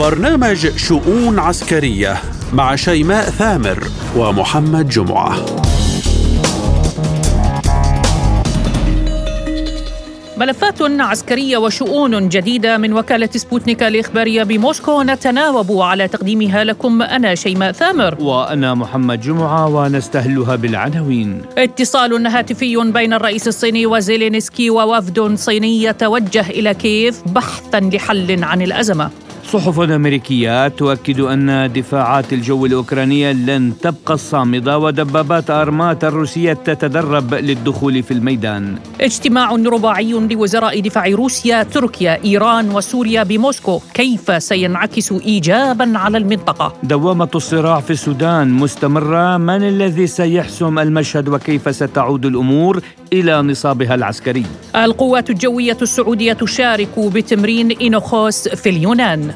برنامج شؤون عسكرية مع شيماء ثامر ومحمد جمعة. ملفات عسكرية وشؤون جديدة من وكالة سبوتنيك الإخبارية بموسكو. نتناوب على تقديمها لكم أنا شيماء ثامر. وأنا محمد جمعة ونستهلها بالعناوين. اتصال هاتفي بين الرئيس الصيني وزيلينسكي ووفد صيني يتوجه إلى كييف بحثا لحل عن الأزمة. صحف أمريكية تؤكد أن دفاعات الجو الأوكرانية لن تبقى الصامدة ودبابات أرمات الروسية تتدرب للدخول في الميدان. اجتماع رباعي لوزراء دفاع روسيا تركيا إيران وسوريا بموسكو. كيف سينعكس إيجابا على المنطقة؟ دوامة الصراع في السودان مستمرة. من الذي سيحسم المشهد وكيف ستعود الأمور؟ إلى نصابها العسكري. القوات الجوية السعودية تشارك بتمرين إينوخوس في اليونان.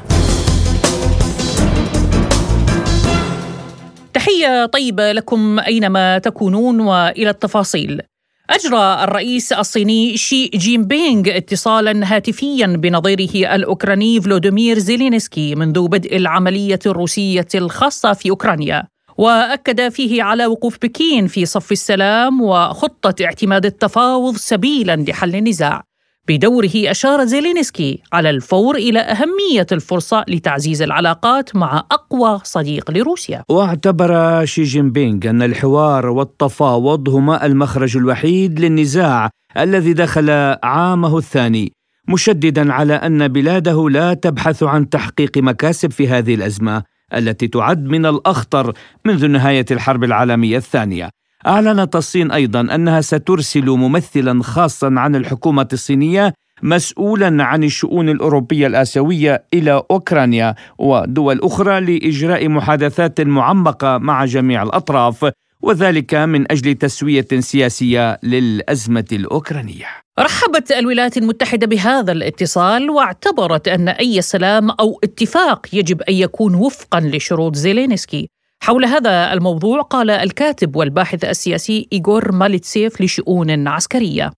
تحية طيبة لكم أينما تكونون وإلى التفاصيل. أجرى الرئيس الصيني شي جين بينغ اتصالا هاتفيا بنظيره الأوكراني فلوديمير زيلينسكي منذ بدء العملية الروسية الخاصة في أوكرانيا. وأكد فيه على وقوف بكين في صف السلام وخطة اعتماد التفاوض سبيلا لحل النزاع. بدوره أشار زيلينسكي على الفور إلى أهمية الفرصة لتعزيز العلاقات مع أقوى صديق لروسيا. واعتبر شي جين بينغ أن الحوار والتفاوض هما المخرج الوحيد للنزاع الذي دخل عامه الثاني مشددا على أن بلاده لا تبحث عن تحقيق مكاسب في هذه الأزمة. التي تعد من الأخطر منذ نهاية الحرب العالمية الثانية. أعلنت الصين أيضا أنها سترسل ممثلا خاصا عن الحكومة الصينية مسؤولا عن الشؤون الأوروبية الآسيوية إلى أوكرانيا ودول أخرى لإجراء محادثات معمقة مع جميع الأطراف. وذلك من أجل تسوية سياسية للأزمة الأوكرانية. رحبت الولايات المتحدة بهذا الاتصال واعتبرت أن أي سلام أو اتفاق يجب أن يكون وفقا لشروط زيلينسكي. حول هذا الموضوع قال الكاتب والباحث السياسي إيغور ماليتسيف لشؤون عسكرية.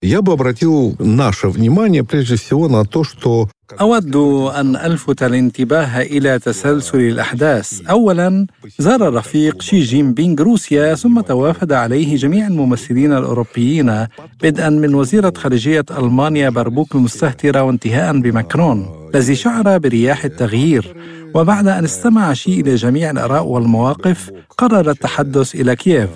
أود أن ألفت الانتباه إلى تسلسل الأحداث. أولا زار الرفيق شي جين بينغ روسيا ثم توافد عليه جميع الممثلين الأوروبيين بدءا من وزيرة خارجية ألمانيا بربوك المستهترة وانتهاء بماكرون الذي شعر برياح التغيير. وبعد أن استمع شي إلى جميع الآراء والمواقف قرر التحدث إلى كييف.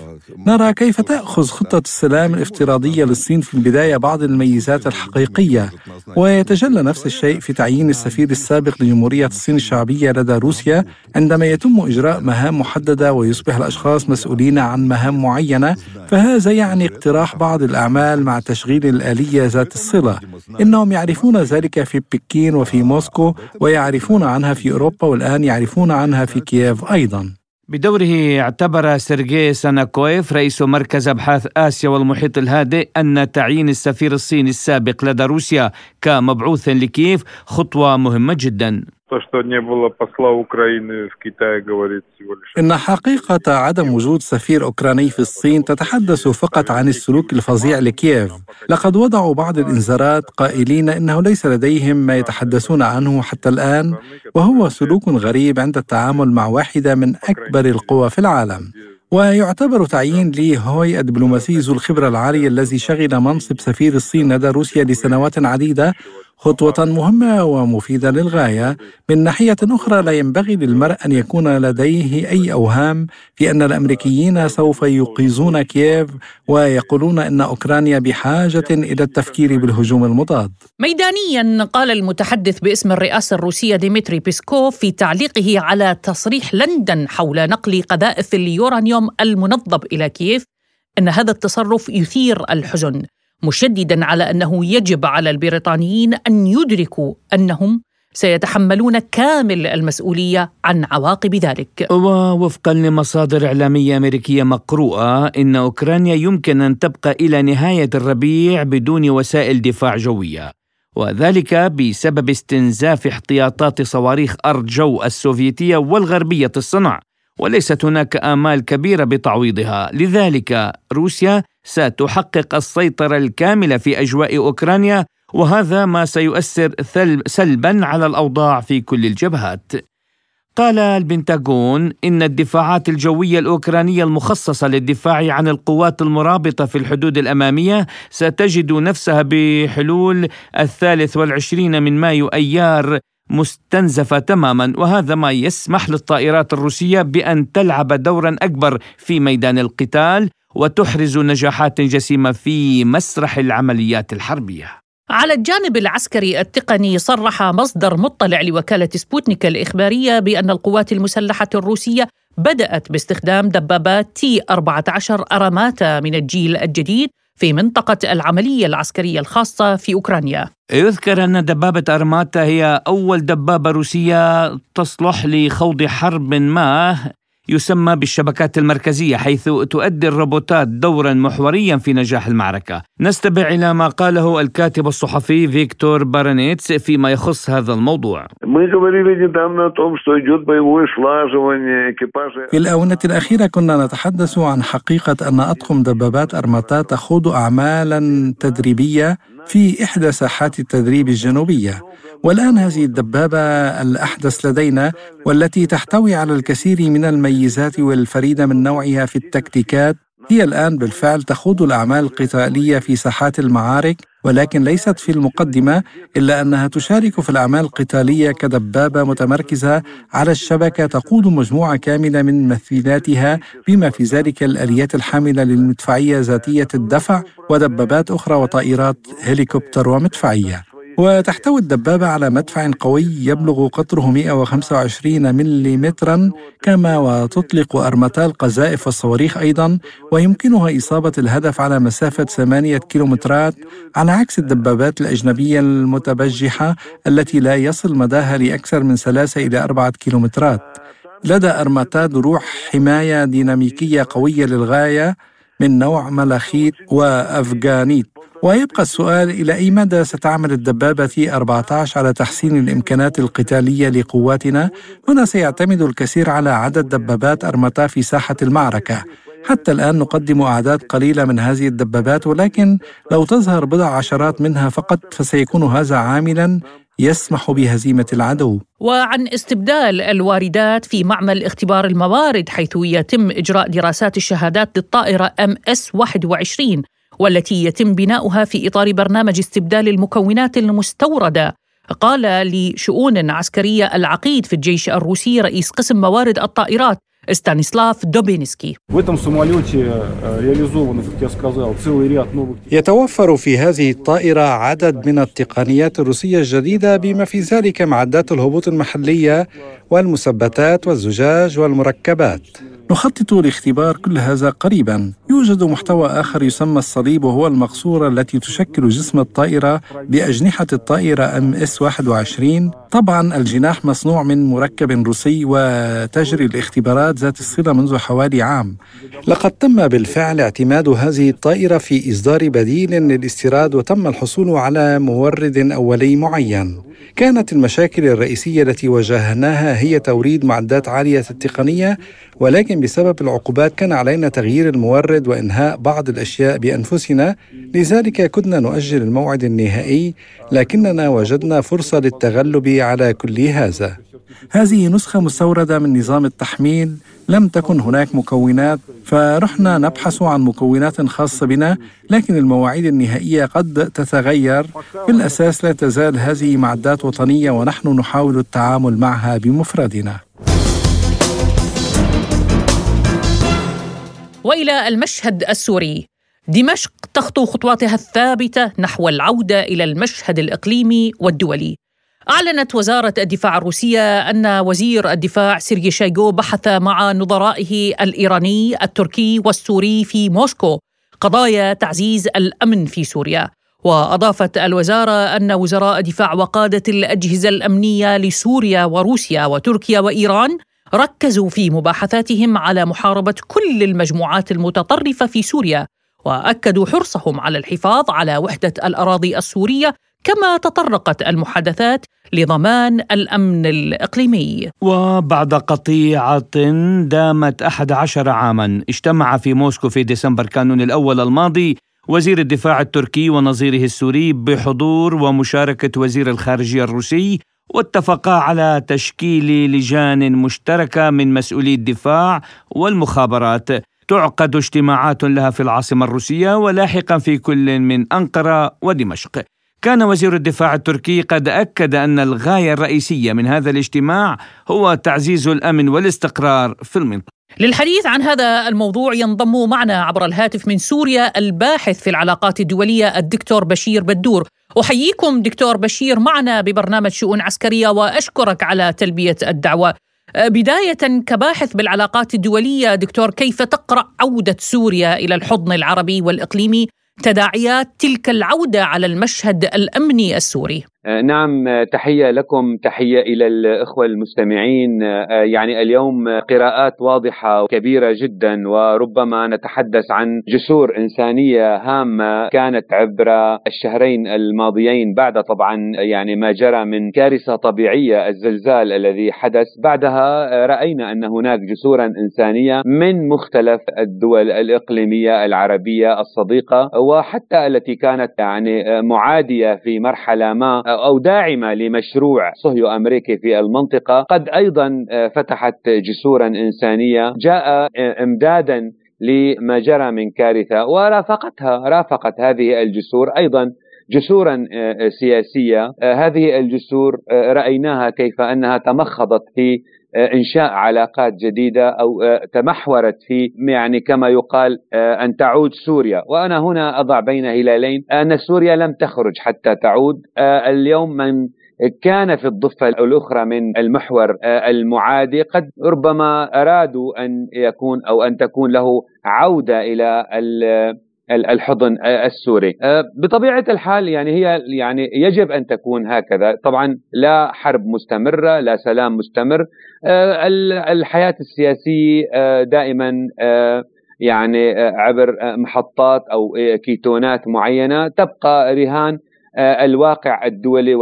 نرى كيف تأخذ خطة السلام الافتراضية للصين في البداية بعض الميزات الحقيقية. ويتجلى نفس الشيء في تعيين السفير السابق لجمهورية الصين الشعبية لدى روسيا عندما يتم إجراء مهام محددة ويصبح الأشخاص مسؤولين عن مهام معينة فهذا يعني اقتراح بعض الأعمال مع تشغيل الآلية ذات الصلة. إنهم يعرفون ذلك في بكين وفي موسكو ويعرفون عنها في أوروبا والآن يعرفون عنها في كييف أيضاً. بدوره اعتبر سيرجي ساناكويف رئيس مركز أبحاث آسيا والمحيط الهادئ أن تعيين السفير الصيني السابق لدى روسيا كمبعوث لكييف خطوة مهمة جدا. То, что не было посла Украины в Китае, говорит всего лишь... إن حقيقة عدم وجود سفير أوكراني في الصين تتحدث فقط عن السلوك الفظيع لكييف لقد وضعوا بعض الإنذارات قائلين إنه ليس لديهم ما يتحدثون عنه حتى الآن وهو سلوك غريب عند التعامل مع واحدة من أكبر القوى في العالم ويعتبر تعيين لي هوي الدبلوماسي ذو الخبرة العالية الذي شغل منصب سفير الصين لدى روسيا لسنوات عديدة خطوة مهمة ومفيدة للغاية. من ناحية أخرى لا ينبغي للمرء أن يكون لديه أي أوهام في أن الأمريكيين سوف يوقظون كييف ويقولون أن أوكرانيا بحاجة إلى التفكير بالهجوم المضاد. ميدانيا قال المتحدث باسم الرئاسة الروسية ديمتري بيسكوف في تعليقه على تصريح لندن حول نقل قذائف اليورانيوم المنضب إلى كييف أن هذا التصرف يثير الحزن. مشددا على أنه يجب على البريطانيين أن يدركوا أنهم سيتحملون كامل المسؤولية عن عواقب ذلك. ووفقا لمصادر إعلامية أمريكية مقروءة إن أوكرانيا يمكن أن تبقى إلى نهاية الربيع بدون وسائل دفاع جوية. وذلك بسبب استنزاف احتياطات صواريخ أرض جو السوفيتية والغربية الصنع وليست هناك آمال كبيرة بتعويضها لذلك روسيا ستحقق السيطرة الكاملة في أجواء أوكرانيا وهذا ما سيؤثر سلبا على الأوضاع في كل الجبهات. قال البنتاغون إن الدفاعات الجوية الأوكرانية المخصصة للدفاع عن القوات المرابطة في الحدود الأمامية ستجد نفسها بحلول الثالث والعشرين من مايو أيار مستنزفة تماما وهذا ما يسمح للطائرات الروسية بأن تلعب دورا أكبر في ميدان القتال. وتحرز نجاحات جسيمة في مسرح العمليات الحربية. على الجانب العسكري التقني صرح مصدر مطلع لوكالة سبوتنيك الإخبارية بأن القوات المسلحة الروسية بدأت باستخدام دبابات تي 14 أرماتا من الجيل الجديد في منطقة العملية العسكرية الخاصة في أوكرانيا. يذكر أن دبابة أرماتا هي أول دبابة روسية تصلح لخوض حرب ما يسمى بالشبكات المركزية حيث تؤدي الروبوتات دورا محوريا في نجاح المعركة. نستمع إلى ما قاله الكاتب الصحفي فيكتور بارانيتس فيما يخص هذا الموضوع. في الآونة الأخيرة كنا نتحدث عن حقيقة أن أطقم دبابات أرماتات تخوض أعمالا تدريبية في إحدى ساحات التدريب الجنوبية. والآن هذه الدبابة الأحدث لدينا والتي تحتوي على الكثير من الميزات والفريدة من نوعها في التكتيكات هي الآن بالفعل تخوض الأعمال القتالية في ساحات المعارك ولكن ليست في المقدمة إلا أنها تشارك في الأعمال القتالية كدبابة متمركزة على الشبكة تقود مجموعة كاملة من مثيلاتها بما في ذلك الآليات الحاملة للمدفعية ذاتية الدفع ودبابات أخرى وطائرات هليكوبتر ومدفعية. وتحتوي الدبابة على مدفع قوي يبلغ قطره 125 ملم كما وتطلق أرمتا القذائف والصواريخ أيضا ويمكنها إصابة الهدف على مسافة 8 كيلومترات على عكس الدبابات الأجنبية المتبجحة التي لا يصل مداها لأكثر من 3 إلى 4 كيلومترات. لدى أرمتا دروع حماية ديناميكية قوية للغاية من نوع ملاخيت وأفغانيت. ويبقى السؤال إلى أي مدى ستعمل الدبابة تي 14 على تحسين الإمكانات القتالية لقواتنا؟ هنا سيعتمد الكثير على عدد دبابات أرمتا في ساحة المعركة. حتى الآن نقدم أعداد قليلة من هذه الدبابات ولكن لو تظهر بضع عشرات منها فقط فسيكون هذا عاملا يسمح بهزيمة العدو. وعن استبدال الواردات في معمل اختبار الموارد حيث يتم إجراء دراسات الشهادات للطائرة ام إس 21 والتي يتم بناؤها في إطار برنامج استبدال المكونات المستوردة. قال لشؤون عسكرية العقيد في الجيش الروسي رئيس قسم موارد الطائرات ستانيسلاف دوبينسكي. يتوفر في هذه الطائرة عدد من التقنيات الروسية الجديدة بما في ذلك معدات الهبوط المحلية والمثبتات والزجاج والمركبات. نخطط لاختبار كل هذا قريبا. يوجد محتوى آخر يسمى الصليب وهو المقصورة التي تشكل جسم الطائرة بأجنحة الطائرة ام اس 21 طبعا الجناح مصنوع من مركب روسي وتجري الاختبارات ذات الصلة منذ حوالي عام. لقد تم بالفعل اعتماد هذه الطائرة في إصدار بديل للاستيراد وتم الحصول على مورد أولي معين. كانت المشاكل الرئيسية التي واجهناها هي توريد معدات عالية التقنية ولكن بسبب العقوبات كان علينا تغيير المورد وإنهاء بعض الأشياء بأنفسنا. لذلك كنا نؤجل الموعد النهائي لكننا وجدنا فرصة للتغلب على كل هذا. هذه نسخة مستوردة من نظام التحميل لم تكن هناك مكونات فرحنا نبحث عن مكونات خاصة بنا لكن المواعيد النهائية قد تتغير. في الأساس لا تزال هذه معدات وطنية ونحن نحاول التعامل معها بمفردنا. وإلى المشهد السوري. دمشق تخطو خطواتها الثابتة نحو العودة إلى المشهد الإقليمي والدولي. أعلنت وزارة الدفاع الروسية أن وزير الدفاع سيرجي شايغو بحث مع نظرائه الإيراني التركي والسوري في موسكو قضايا تعزيز الأمن في سوريا. وأضافت الوزارة أن وزراء دفاع وقادة الأجهزة الأمنية لسوريا وروسيا وتركيا وإيران ركزوا في مباحثاتهم على محاربة كل المجموعات المتطرفة في سوريا وأكدوا حرصهم على الحفاظ على وحدة الأراضي السورية كما تطرقت المحادثات لضمان الأمن الإقليمي. وبعد قطيعة دامت 11 عاما اجتمع في موسكو في ديسمبر كانون الأول الماضي وزير الدفاع التركي ونظيره السوري بحضور ومشاركة وزير الخارجية الروسي واتفقا على تشكيل لجان مشتركة من مسؤولي الدفاع والمخابرات تعقد اجتماعات لها في العاصمة الروسية ولاحقا في كل من أنقرة ودمشق كان وزير الدفاع التركي قد أكد أن الغاية الرئيسية من هذا الاجتماع هو تعزيز الأمن والاستقرار في المنطقة. للحديث عن هذا الموضوع ينضم معنا عبر الهاتف من سوريا الباحث في العلاقات الدولية الدكتور بشير بدور. أحييكم دكتور بشير معنا ببرنامج شؤون عسكرية وأشكرك على تلبية الدعوة. بداية كباحث بالعلاقات الدولية دكتور كيف تقرأ عودة سوريا إلى الحضن العربي والإقليمي؟ تداعيات تلك العودة على المشهد الأمني السوري. نعم آه، تحية لكم تحية إلى الإخوة المستمعين. آه، يعني اليوم قراءات واضحة وكبيرة جدا وربما نتحدث عن جسور إنسانية هامة كانت عبر الشهرين الماضيين. بعد طبعا يعني ما جرى من كارثة طبيعية الزلزال الذي حدث. بعدها رأينا أن هناك جسورا إنسانية من مختلف الدول الإقليمية العربية الصديقة وحتى التي كانت يعني معادية في مرحلة ما أو داعمة لمشروع صهيو أمريكي في المنطقة. قد أيضا آه، فتحت جسورا إنسانية. جاء آه، إمدادا لما جرى من كارثة ورافقتها رافقت هذه الجسور أيضا جسورا آه، سياسية. هذه الجسور رأيناها كيف أنها تمخضت في إنشاء علاقات جديدة أو تمحورت في يعني كما يقال أن تعود سوريا. وأنا هنا أضع بين هلالين أن سوريا لم تخرج حتى تعود. اليوم من كان في الضفة الأخرى من المحور المعادي قد ربما أرادوا أن يكون أو أن تكون له عودة إلى الحضن السوري. بطبيعة الحال يعني هي يعني يجب أن تكون هكذا. طبعا لا حرب مستمرة لا سلام مستمر. الحياة السياسية دائما يعني عبر محطات أو كيتونات معينة. تبقى رهان الواقع الدولي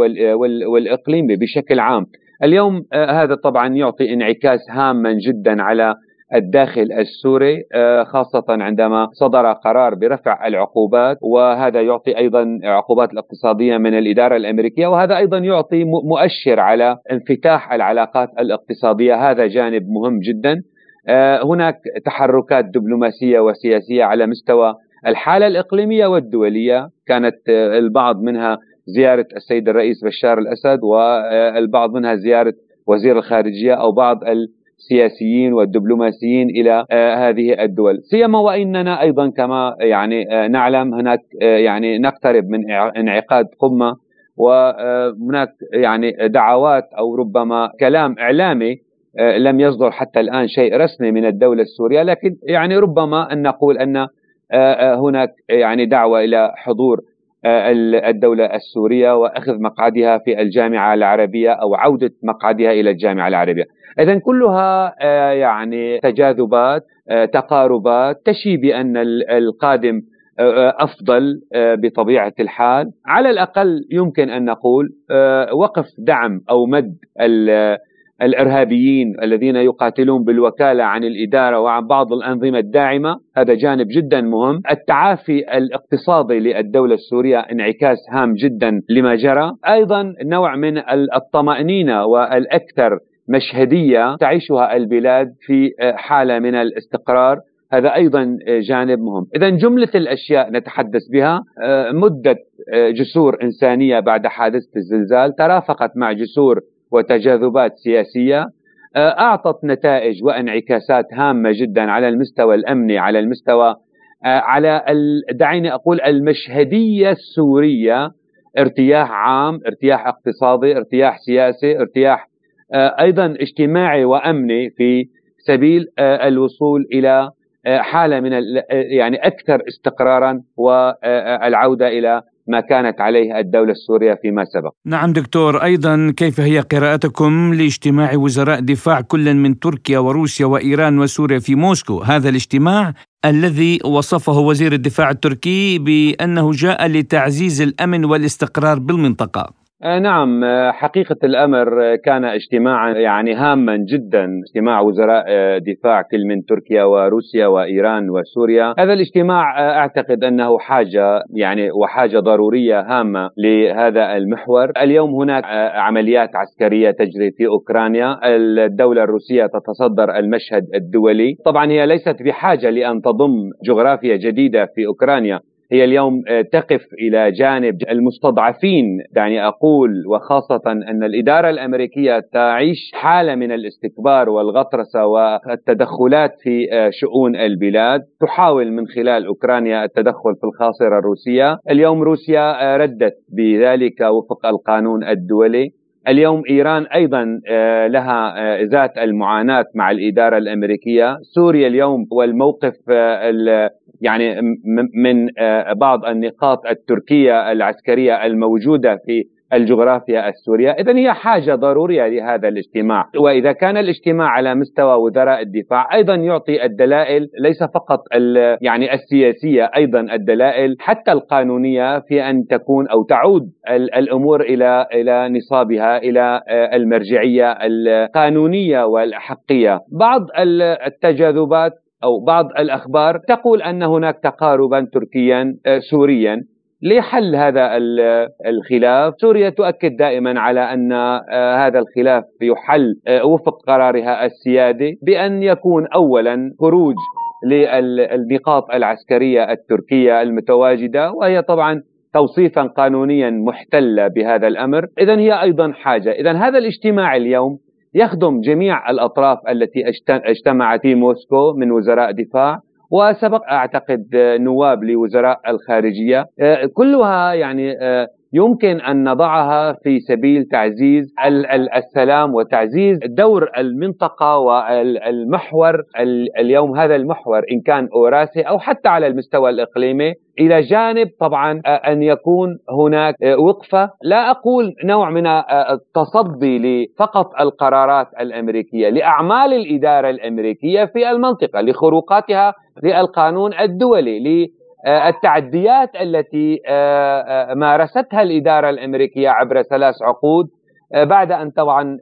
والإقليمي بشكل عام. اليوم هذا طبعا يعطي انعكاس هاما جدا على الداخل السوري آه، خاصة عندما صدر قرار برفع العقوبات وهذا يعطي أيضا عقوبات الاقتصادية من الإدارة الأمريكية وهذا أيضا يعطي مؤشر على انفتاح العلاقات الاقتصادية هذا جانب مهم جدا. آه، هناك تحركات دبلوماسية وسياسية على مستوى الحالة الإقليمية والدولية كانت آه، البعض منها زيارة السيد الرئيس بشار الأسد والبعض منها زيارة وزير الخارجية أو بعض السياسيين والدبلوماسيين إلى آه، هذه الدول. سيما وإننا أيضا كما يعني آه، نعلم هناك آه، يعني نقترب من انعقاد قمة وهناك يعني دعوات أو ربما كلام إعلامي لم يصدر حتى الآن شيء رسمي من الدولة السورية. لكن يعني ربما أن نقول أن هناك يعني دعوة إلى حضور الدولة السورية وأخذ مقعدها في الجامعة العربية أو عودة مقعدها إلى الجامعة العربية. إذا كلها آه، يعني تجاذبات آه، تقاربات تشي بأن القادم آه، أفضل بطبيعة الحال. على الأقل يمكن أن نقول وقف دعم أو مد الإرهابيين الذين يقاتلون بالوكالة عن الإدارة وعن بعض الأنظمة الداعمة. هذا جانب جدا مهم. التعافي الاقتصادي للدولة السورية انعكاس هام جدا لما جرى. أيضا نوع من الطمأنينة والأكثر مشهدية تعيشها البلاد في حالة من الاستقرار. هذا أيضا جانب مهم. اذا جملة الأشياء نتحدث بها مدة جسور إنسانية بعد حادثة الزلزال ترافقت مع جسور وتجاذبات سياسية أعطت نتائج وانعكاسات هامة جدا على المستوى الأمني على المستوى على دعيني أقول المشهدية السورية ارتياح عام ارتياح اقتصادي ارتياح سياسي ارتياح أيضا اجتماعي وأمني في سبيل الوصول إلى حالة من يعني أكثر استقرارا والعوده إلى ما كانت عليه الدولة السورية فيما سبق. نعم دكتور أيضا كيف هي قراءتكم لاجتماع وزراء دفاع كل من تركيا وروسيا وإيران وسوريا في موسكو؟ هذا الاجتماع الذي وصفه وزير الدفاع التركي بأنه جاء لتعزيز الأمن والاستقرار بالمنطقة. آه، نعم آه، حقيقة الأمر كان اجتماعا يعني هاما جدا اجتماع وزراء دفاع كل من تركيا وروسيا وإيران وسوريا. هذا الاجتماع أعتقد أنه حاجة يعني وحاجة ضرورية هامة لهذا المحور. اليوم هناك عمليات عسكرية تجري في أوكرانيا. الدولة الروسية تتصدر المشهد الدولي. طبعا هي ليست بحاجة لأن تضم جغرافيا جديدة في أوكرانيا. هي اليوم آه، تقف إلى جانب المستضعفين. دعني أقول وخاصة أن الإدارة الأمريكية تعيش حالة من الاستكبار والغطرسة والتدخلات في آه، شؤون البلاد. تحاول من خلال أوكرانيا التدخل في الخاصرة الروسية. اليوم روسيا آه، ردت بذلك وفق القانون الدولي. اليوم إيران أيضا لها ذات المعاناة مع الإدارة الأمريكية، سوريا اليوم والموقف يعني من آه، بعض النقاط التركية العسكرية الموجودة في الجغرافيا السورية. إذا هي حاجة ضرورية لهذا الاجتماع. وإذا كان الاجتماع على مستوى وزراء الدفاع أيضا يعطي الدلائل ليس فقط يعني السياسية أيضا الدلائل حتى القانونية في أن تكون أو تعود الأمور إلى إلى نصابها إلى آه، المرجعية القانونية والأحقية بعض التجاذبات أو بعض الأخبار تقول أن هناك تقاربا تركيا آه، سوريا. لحل هذا الخلاف؟ سوريا تؤكد دائما على أن آه، هذا الخلاف يحل آه، وفق قرارها السيادي بأن يكون أولا خروج للنقاط العسكرية التركية المتواجدة وهي طبعا توصيفا قانونيا محتلة بهذا الأمر. إذا هي أيضا حاجة. إذا هذا الاجتماع اليوم يخدم جميع الأطراف التي اجتمعت في موسكو من وزراء دفاع وسبق أعتقد نواب لوزراء الخارجية. آه، كلها يعني آه، يمكن أن نضعها في سبيل تعزيز السلام وتعزيز دور المنطقة والمحور اليوم هذا المحور إن كان اوراسي أو حتى على المستوى الإقليمي. إلى جانب طبعا أن يكون هناك وقفة. لا أقول نوع من التصدي لفقط القرارات الأمريكية لأعمال الإدارة الأمريكية في المنطقة لخروقاتها للقانون الدولي آه، التعديات التي آه، آه، مارستها الإدارة الأمريكية عبر ثلاث عقود بعد أن طبعا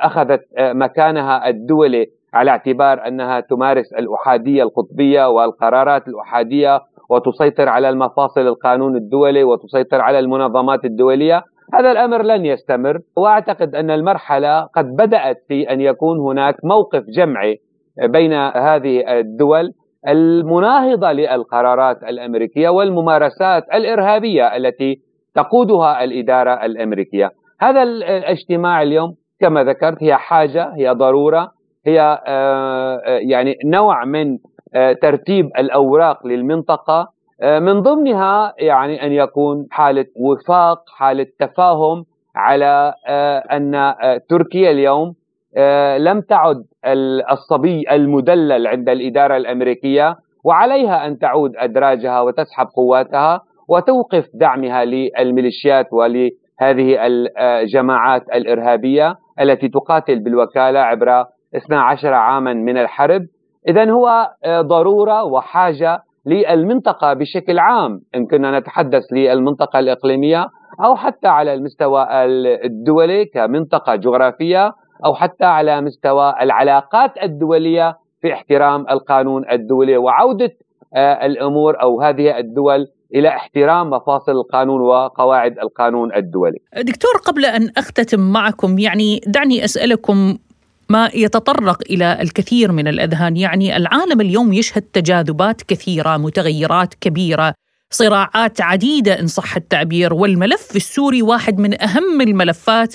أخذت مكانها الدولي على اعتبار أنها تمارس الأحادية القطبية والقرارات الأحادية وتسيطر على المفاصل القانون الدولي وتسيطر على المنظمات الدولية. هذا الأمر لن يستمر وأعتقد أن المرحلة قد بدأت في أن يكون هناك موقف جمعي بين هذه الدول المناهضة للقرارات الأمريكية والممارسات الإرهابية التي تقودها الإدارة الأمريكية. هذا الاجتماع اليوم كما ذكرت هي حاجة هي ضرورة هي آه، آه، يعني نوع من آه، ترتيب الأوراق للمنطقة من ضمنها يعني أن يكون حالة وفاق حالة تفاهم على أن تركيا اليوم لم تعد الصبي المدلل عند الإدارة الأمريكية وعليها أن تعود أدراجها وتسحب قواتها وتوقف دعمها للميليشيات ولهذه الجماعات الإرهابية التي تقاتل بالوكالة عبر 12 عاما من الحرب. اذا هو ضرورة وحاجة للمنطقة بشكل عام. إن كنا نتحدث للمنطقة الإقليمية أو حتى على المستوى الدولي كمنطقة جغرافية أو حتى على مستوى العلاقات الدولية في احترام القانون الدولي وعودة آه، الأمور أو هذه الدول إلى احترام مفاصل القانون وقواعد القانون الدولي. دكتور قبل أن أختتم معكم يعني دعني أسألكم ما يتطرق إلى الكثير من الأذهان، يعني العالم اليوم يشهد تجاذبات كثيرة، متغيرات كبيرة، صراعات عديدة إن صح التعبير، والملف السوري واحد من أهم الملفات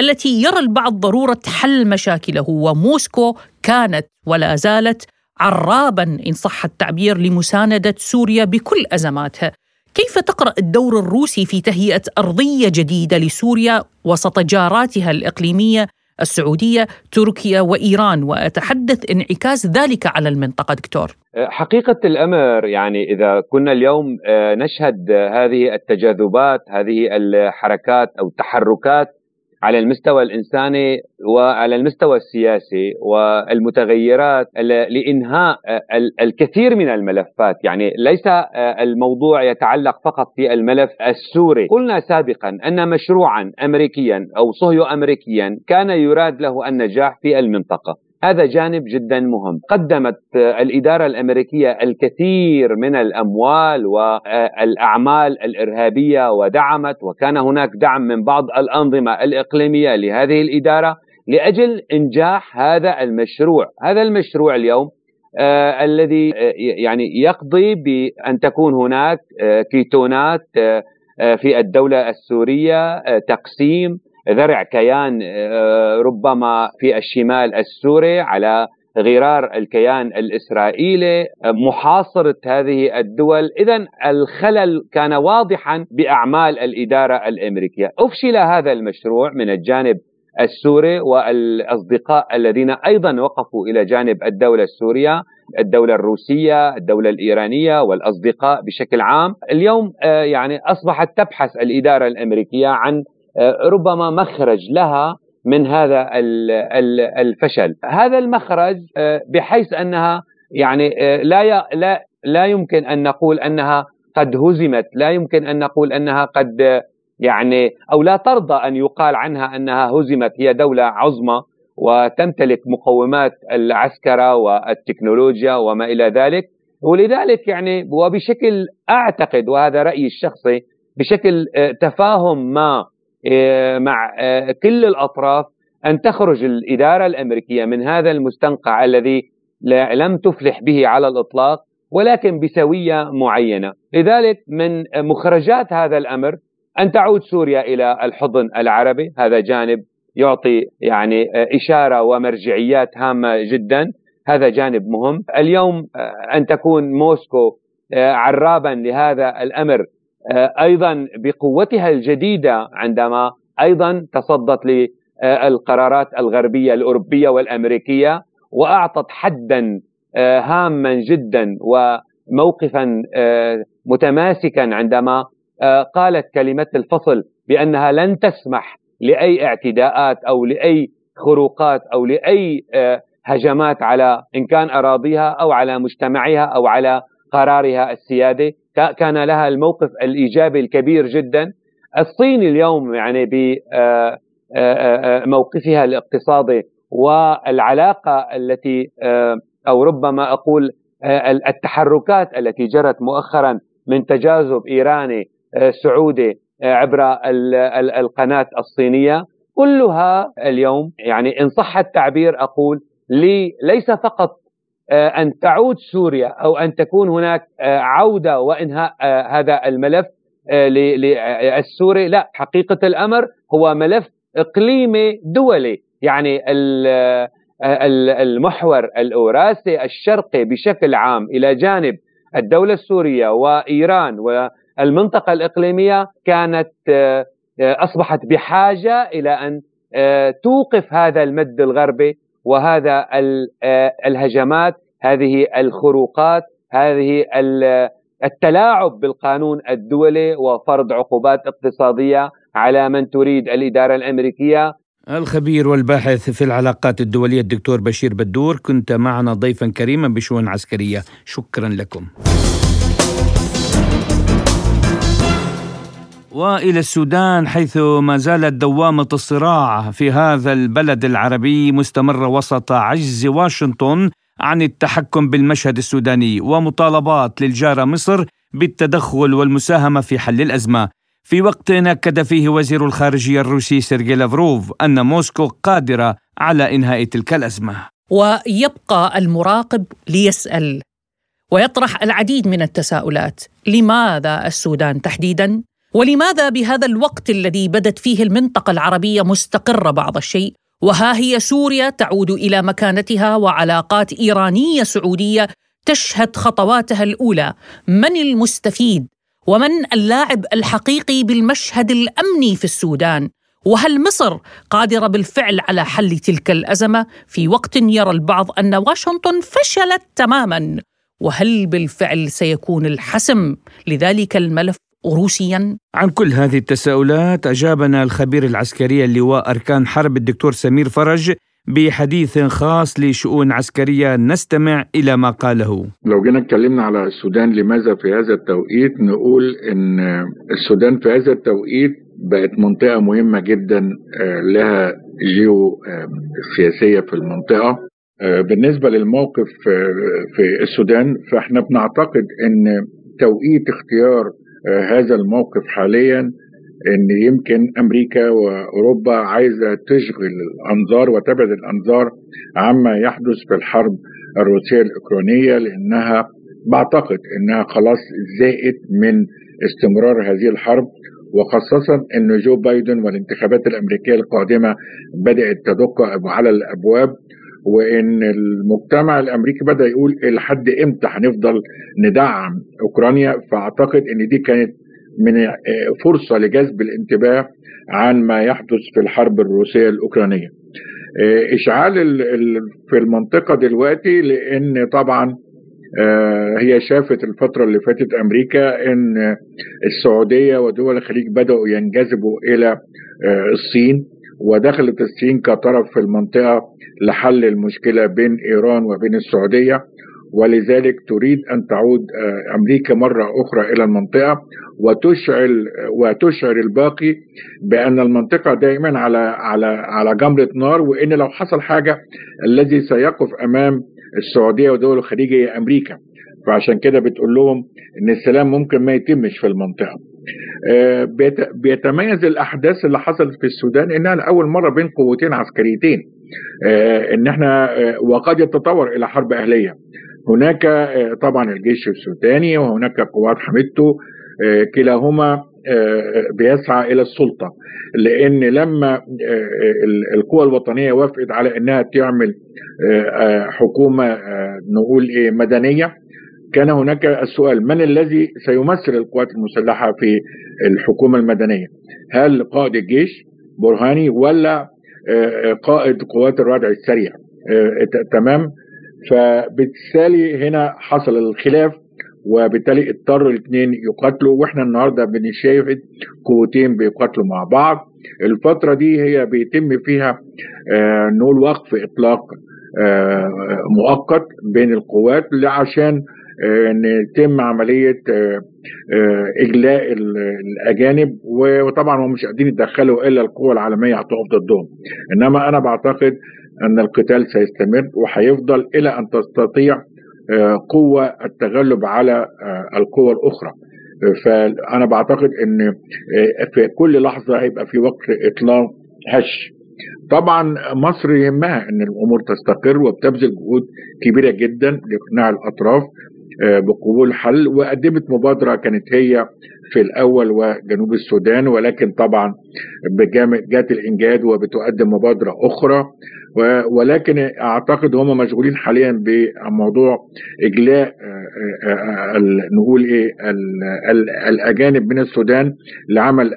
التي يرى البعض ضرورة حل مشاكله وموسكو كانت ولا زالت عرابا إن صح التعبير لمساندة سوريا بكل أزماتها. كيف تقرأ الدور الروسي في تهيئة أرضية جديدة لسوريا وسط جاراتها الإقليمية السعودية، تركيا وإيران وأتحدث انعكاس ذلك على المنطقة دكتور. حقيقة الأمر يعني إذا كنا اليوم آه، نشهد هذه التجاذبات، هذه الحركات أو التحركات على المستوى الإنساني وعلى المستوى السياسي والمتغيرات لإنهاء الكثير من الملفات، يعني ليس الموضوع يتعلق فقط في الملف السوري، قلنا سابقا أن مشروعا امريكيا أو صهيو امريكيا كان يراد له النجاح في المنطقة. هذا جانب جدا مهم. قدمت الإدارة الأمريكية الكثير من الأموال والأعمال الإرهابية ودعمت وكان هناك دعم من بعض الأنظمة الإقليمية لهذه الإدارة لأجل إنجاح هذا المشروع. هذا المشروع اليوم آه الذي آه يعني يقضي بأن تكون هناك آه كيتونات آه في الدولة السورية تقسيم ذرع كيان آه، ربما في الشمال السوري على غرار الكيان الإسرائيلي محاصرة هذه الدول. إذا الخلل كان واضحا بأعمال الإدارة الأمريكية. أفشل هذا المشروع من الجانب السوري والأصدقاء الذين أيضا وقفوا إلى جانب الدولة السورية الدولة الروسية الدولة الإيرانية والأصدقاء بشكل عام. اليوم آه، يعني أصبحت تبحث الإدارة الأمريكية عن ربما مخرج لها من هذا الفشل. هذا المخرج آه، بحيث أنها يعني آه، لا لا لا يمكن أن نقول أنها قد هزمت لا يمكن أن نقول أنها قد يعني أو لا ترضى أن يقال عنها أنها هزمت. هي دولة عظمى وتمتلك مقومات العسكرة والتكنولوجيا وما إلى ذلك. ولذلك يعني وبشكل أعتقد وهذا رأيي الشخصي بشكل تفاهم ما مع إيه، كل الأطراف أن تخرج الإدارة الأمريكية من هذا المستنقع الذي لم تفلح به على الإطلاق ولكن بسوية معينة، لذلك من مخرجات هذا الأمر أن تعود سوريا إلى الحضن العربي، هذا جانب يعطي يعني إشارة ومرجعيات هامة جدا، هذا جانب مهم، اليوم أن تكون موسكو عرابا لهذا الأمر أيضا بقوتها الجديدة عندما أيضا تصدت للقرارات الغربية الأوروبية والأمريكية وأعطت حدا آه، هاما جدا وموقفا آه، متماسكا عندما قالت كلمة الفصل بأنها لن تسمح لأي اعتداءات أو لأي خروقات أو لأي هجمات على إن كان أراضيها أو على مجتمعها أو على قرارها السيادي. كان لها الموقف الإيجابي الكبير جدا. الصين اليوم يعني بموقفها آه، آه، آه، الاقتصادي والعلاقة التي أو ربما أقول التحركات التي جرت مؤخرا من تجاذب إيراني سعودي عبر القناة الصينية. كلها اليوم يعني إن صح التعبير أقول لي ليس فقط آه، أن تعود سوريا أو أن تكون هناك آه، عودة وإنهاء آه، هذا الملف للسوري لا حقيقة الأمر هو ملف إقليمي دولي. يعني المحور الاوراسي الشرقي بشكل عام إلى جانب الدولة السورية وإيران والمنطقة الإقليمية كانت أصبحت بحاجة إلى أن توقف هذا المد الغربي. وهذا آه، الهجمات هذه الخروقات هذه التلاعب بالقانون الدولي وفرض عقوبات اقتصادية على من تريد الإدارة الأمريكية. الخبير والباحث في العلاقات الدولية الدكتور بشير بدور كنت معنا ضيفا كريما بشؤون عسكرية. شكرا لكم. وإلى السودان حيث ما زالت دوامة الصراع في هذا البلد العربي مستمرة وسط عجز واشنطن عن التحكم بالمشهد السوداني ومطالبات للجاره مصر بالتدخل والمساهمة في حل الأزمة. في وقت أكد فيه وزير الخارجية الروسي سيرجي لافروف أن موسكو قادرة على إنهاء تلك الأزمة. ويبقى المراقب ليسأل. ويطرح العديد من التساؤلات. لماذا السودان تحديدا؟ ولماذا بهذا الوقت الذي بدت فيه المنطقة العربية مستقره بعض الشيء؟ وها هي سوريا تعود إلى مكانتها وعلاقات إيرانية سعودية تشهد خطواتها الأولى. من المستفيد؟ ومن اللاعب الحقيقي بالمشهد الأمني في السودان؟ وهل مصر قادرة بالفعل على حل تلك الأزمة؟ في وقت يرى البعض أن واشنطن فشلت تماما. وهل بالفعل سيكون الحسم؟ لذلك الملف روسيا؟ عن كل هذه التساؤلات أجابنا الخبير العسكري اللواء أركان حرب الدكتور سمير فرج بحديث خاص لشؤون عسكرية نستمع إلى ما قاله لو جينا اتكلمنا على السودان لماذا في هذا التوقيت نقول إن السودان في هذا التوقيت بقت منطقة مهمة جدا آه، لها جيو آه، سياسية في المنطقة آه، بالنسبة للموقف في السودان فإحنا بنعتقد إن توقيت اختيار هذا الموقف حاليا إن يمكن أمريكا وأوروبا عايزة تشغل الأنظار وتبعد الأنظار عما يحدث في الحرب الروسية الأوكرانية لأنها بعتقد إنها خلاص زهقت من استمرار هذه الحرب وخاصة أن جو بايدن والانتخابات الأمريكية القادمة بدأت تدق على الأبواب. وإن المجتمع الأمريكي بدأ يقول لحد إمتى هنفضل ندعم أوكرانيا فأعتقد إن دي كانت من فرصة لجذب الانتباه عن ما يحدث في الحرب الروسية الأوكرانية. إشعال في المنطقة دلوقتي لإن طبعا آه، هي شافت الفترة اللي فاتت أمريكا أن السعودية ودول الخليج بدأوا ينجذبوا إلى آه، الصين ودخلت الصين كطرف في المنطقة لحل المشكلة بين إيران وبين السعودية ولذلك تريد أن تعود آه، أمريكا مرة أخرى إلى المنطقة وتشعل وتشعر الباقي بأن المنطقة دائما على على على جمرة نار وإن لو حصل حاجة الذي سيقف أمام السعودية ودول الخليج هي أمريكا. فعشان كده بتقول لهم إن السلام ممكن ما يتمش في المنطقة. آه، بيتميز الأحداث اللي حصلت في السودان إنها لاول مرة بين قوتين عسكريتين آه، إن إحنا آه، وقد يتطور إلى حرب أهلية. هناك طبعا الجيش السوداني وهناك قوات حميدته كلاهما بيسعى إلى السلطة لأن لما القوى الوطنية وافقت على إنها تعمل حكومة نقول إيه مدنية كان هناك السؤال من الذي سيمثل القوات المسلحة في الحكومة المدنية؟ هل قائد الجيش برهاني ولا قائد قوات الردع السريع؟ تمام؟ فبالتالي هنا حصل الخلاف وبالتالي اضطر الاثنين يقاتلوا وإحنا النهارده بنشاهد قوتين بيقاتلوا مع بعض الفترة دي هي بيتم فيها آه نقول وقف إطلاق آه مؤقت بين القوات عشان آه نتم عملية آه آه إجلاء الأجانب وطبعا هم مش قادرين يتدخلوا إلا القوى العالمية هتقف ضدهم. إنما أنا بعتقد إن القتال سيستمر وهيفضل إلى أن تستطيع قوة التغلب على القوى الأخرى. فأنا بعتقد آه، في كل لحظة هيبقى في وقت إطلاق هش. طبعا مصر يهمها أن الأمور تستقر وبتبذل جهود كبيرة جدا لإقناع الأطراف. آه، بقبول حل. وقدمت مبادرة كانت هي في الأول وجنوب السودان ولكن طبعا جات الإنجاد وبتقدم مبادرة أخرى. ولكن أعتقد هم مشغولين حاليا بموضوع إجلاء آه، آه، آه، نقول إيه الأجانب من السودان لعمل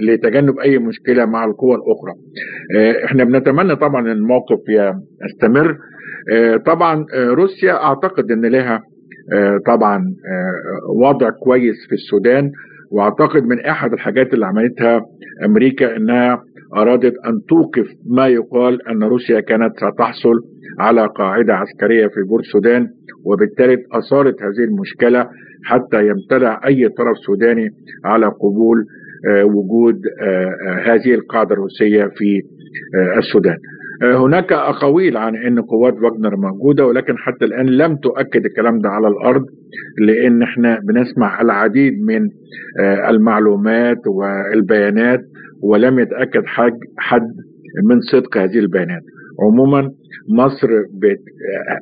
لتجنب أي مشكلة مع القوى الأخرى. إحنا بنتمنى طبعا الموقف يستمر. طبعا روسيا أعتقد إن لها طبعا وضع كويس في السودان وأعتقد من أحد الحاجات اللي عملتها أمريكا إنها أرادت أن توقف ما يقال أن روسيا كانت ستحصل على قاعدة عسكرية في بور السودان وبالتالي أثارت هذه المشكلة حتى يمتنع أي طرف سوداني على قبول آه، وجود آه، آه، هذه القاعدة الروسية في السودان. هناك أقاويل عن أن قوات واجنر موجودة ولكن حتى الآن لم تؤكد الكلام ده على الأرض لأن إحنا بنسمع العديد من المعلومات والبيانات ولم يتأكد حد من صدق هذه البيانات. عموما مصر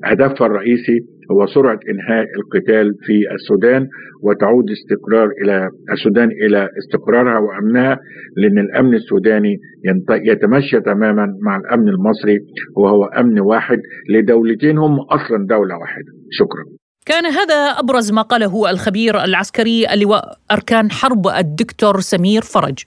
هدفها الرئيسي هو سرعة إنهاء القتال في السودان وتعود استقرار إلى السودان إلى استقرارها وأمنها لأن الأمن السوداني يتمشى تماما مع الأمن المصري وهو أمن واحد لدولتين هم أصلا دولة واحدة. شكرا. كان هذا أبرز ما قاله الخبير العسكري اللواء أركان حرب الدكتور سمير فرج.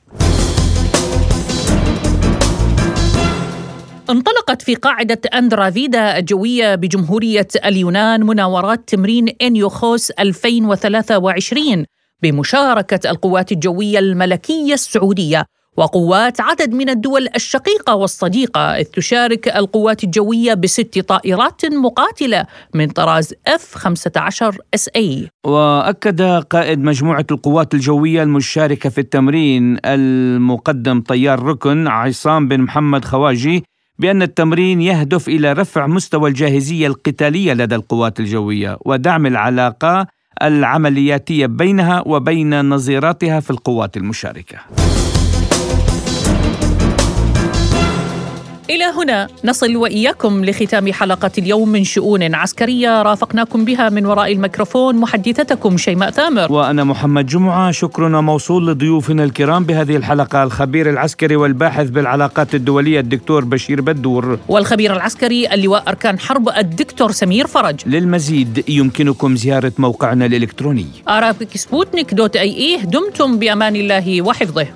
انطلقت في قاعدة أندرا فيدا الجوية بجمهورية اليونان مناورات تمرين إنيوخوس 2023 بمشاركة القوات الجوية الملكية السعودية وقوات عدد من الدول الشقيقة والصديقة إذ تشارك القوات الجوية بست طائرات مقاتلة من طراز F-15 SA وأكد قائد مجموعة القوات الجوية المشاركة في التمرين المقدم طيار ركن عصام بن محمد خواجي بأن التمرين يهدف إلى رفع مستوى الجاهزية القتالية لدى القوات الجوية ودعم العلاقة العملياتية بينها وبين نظيراتها في القوات المشاركة. إلى هنا نصل وإياكم لختام حلقة اليوم من شؤون عسكرية. رافقناكم بها من وراء الميكروفون محدثتكم شيماء ثامر. وأنا محمد جمعة. شكرنا موصول لضيوفنا الكرام بهذه الحلقة. الخبير العسكري والباحث بالعلاقات الدولية الدكتور بشير بدور. والخبير العسكري اللواء أركان حرب الدكتور سمير فرج. للمزيد يمكنكم زيارة موقعنا الإلكتروني. Arabic Sputnik dot A E دمتم بأمان الله وحفظه.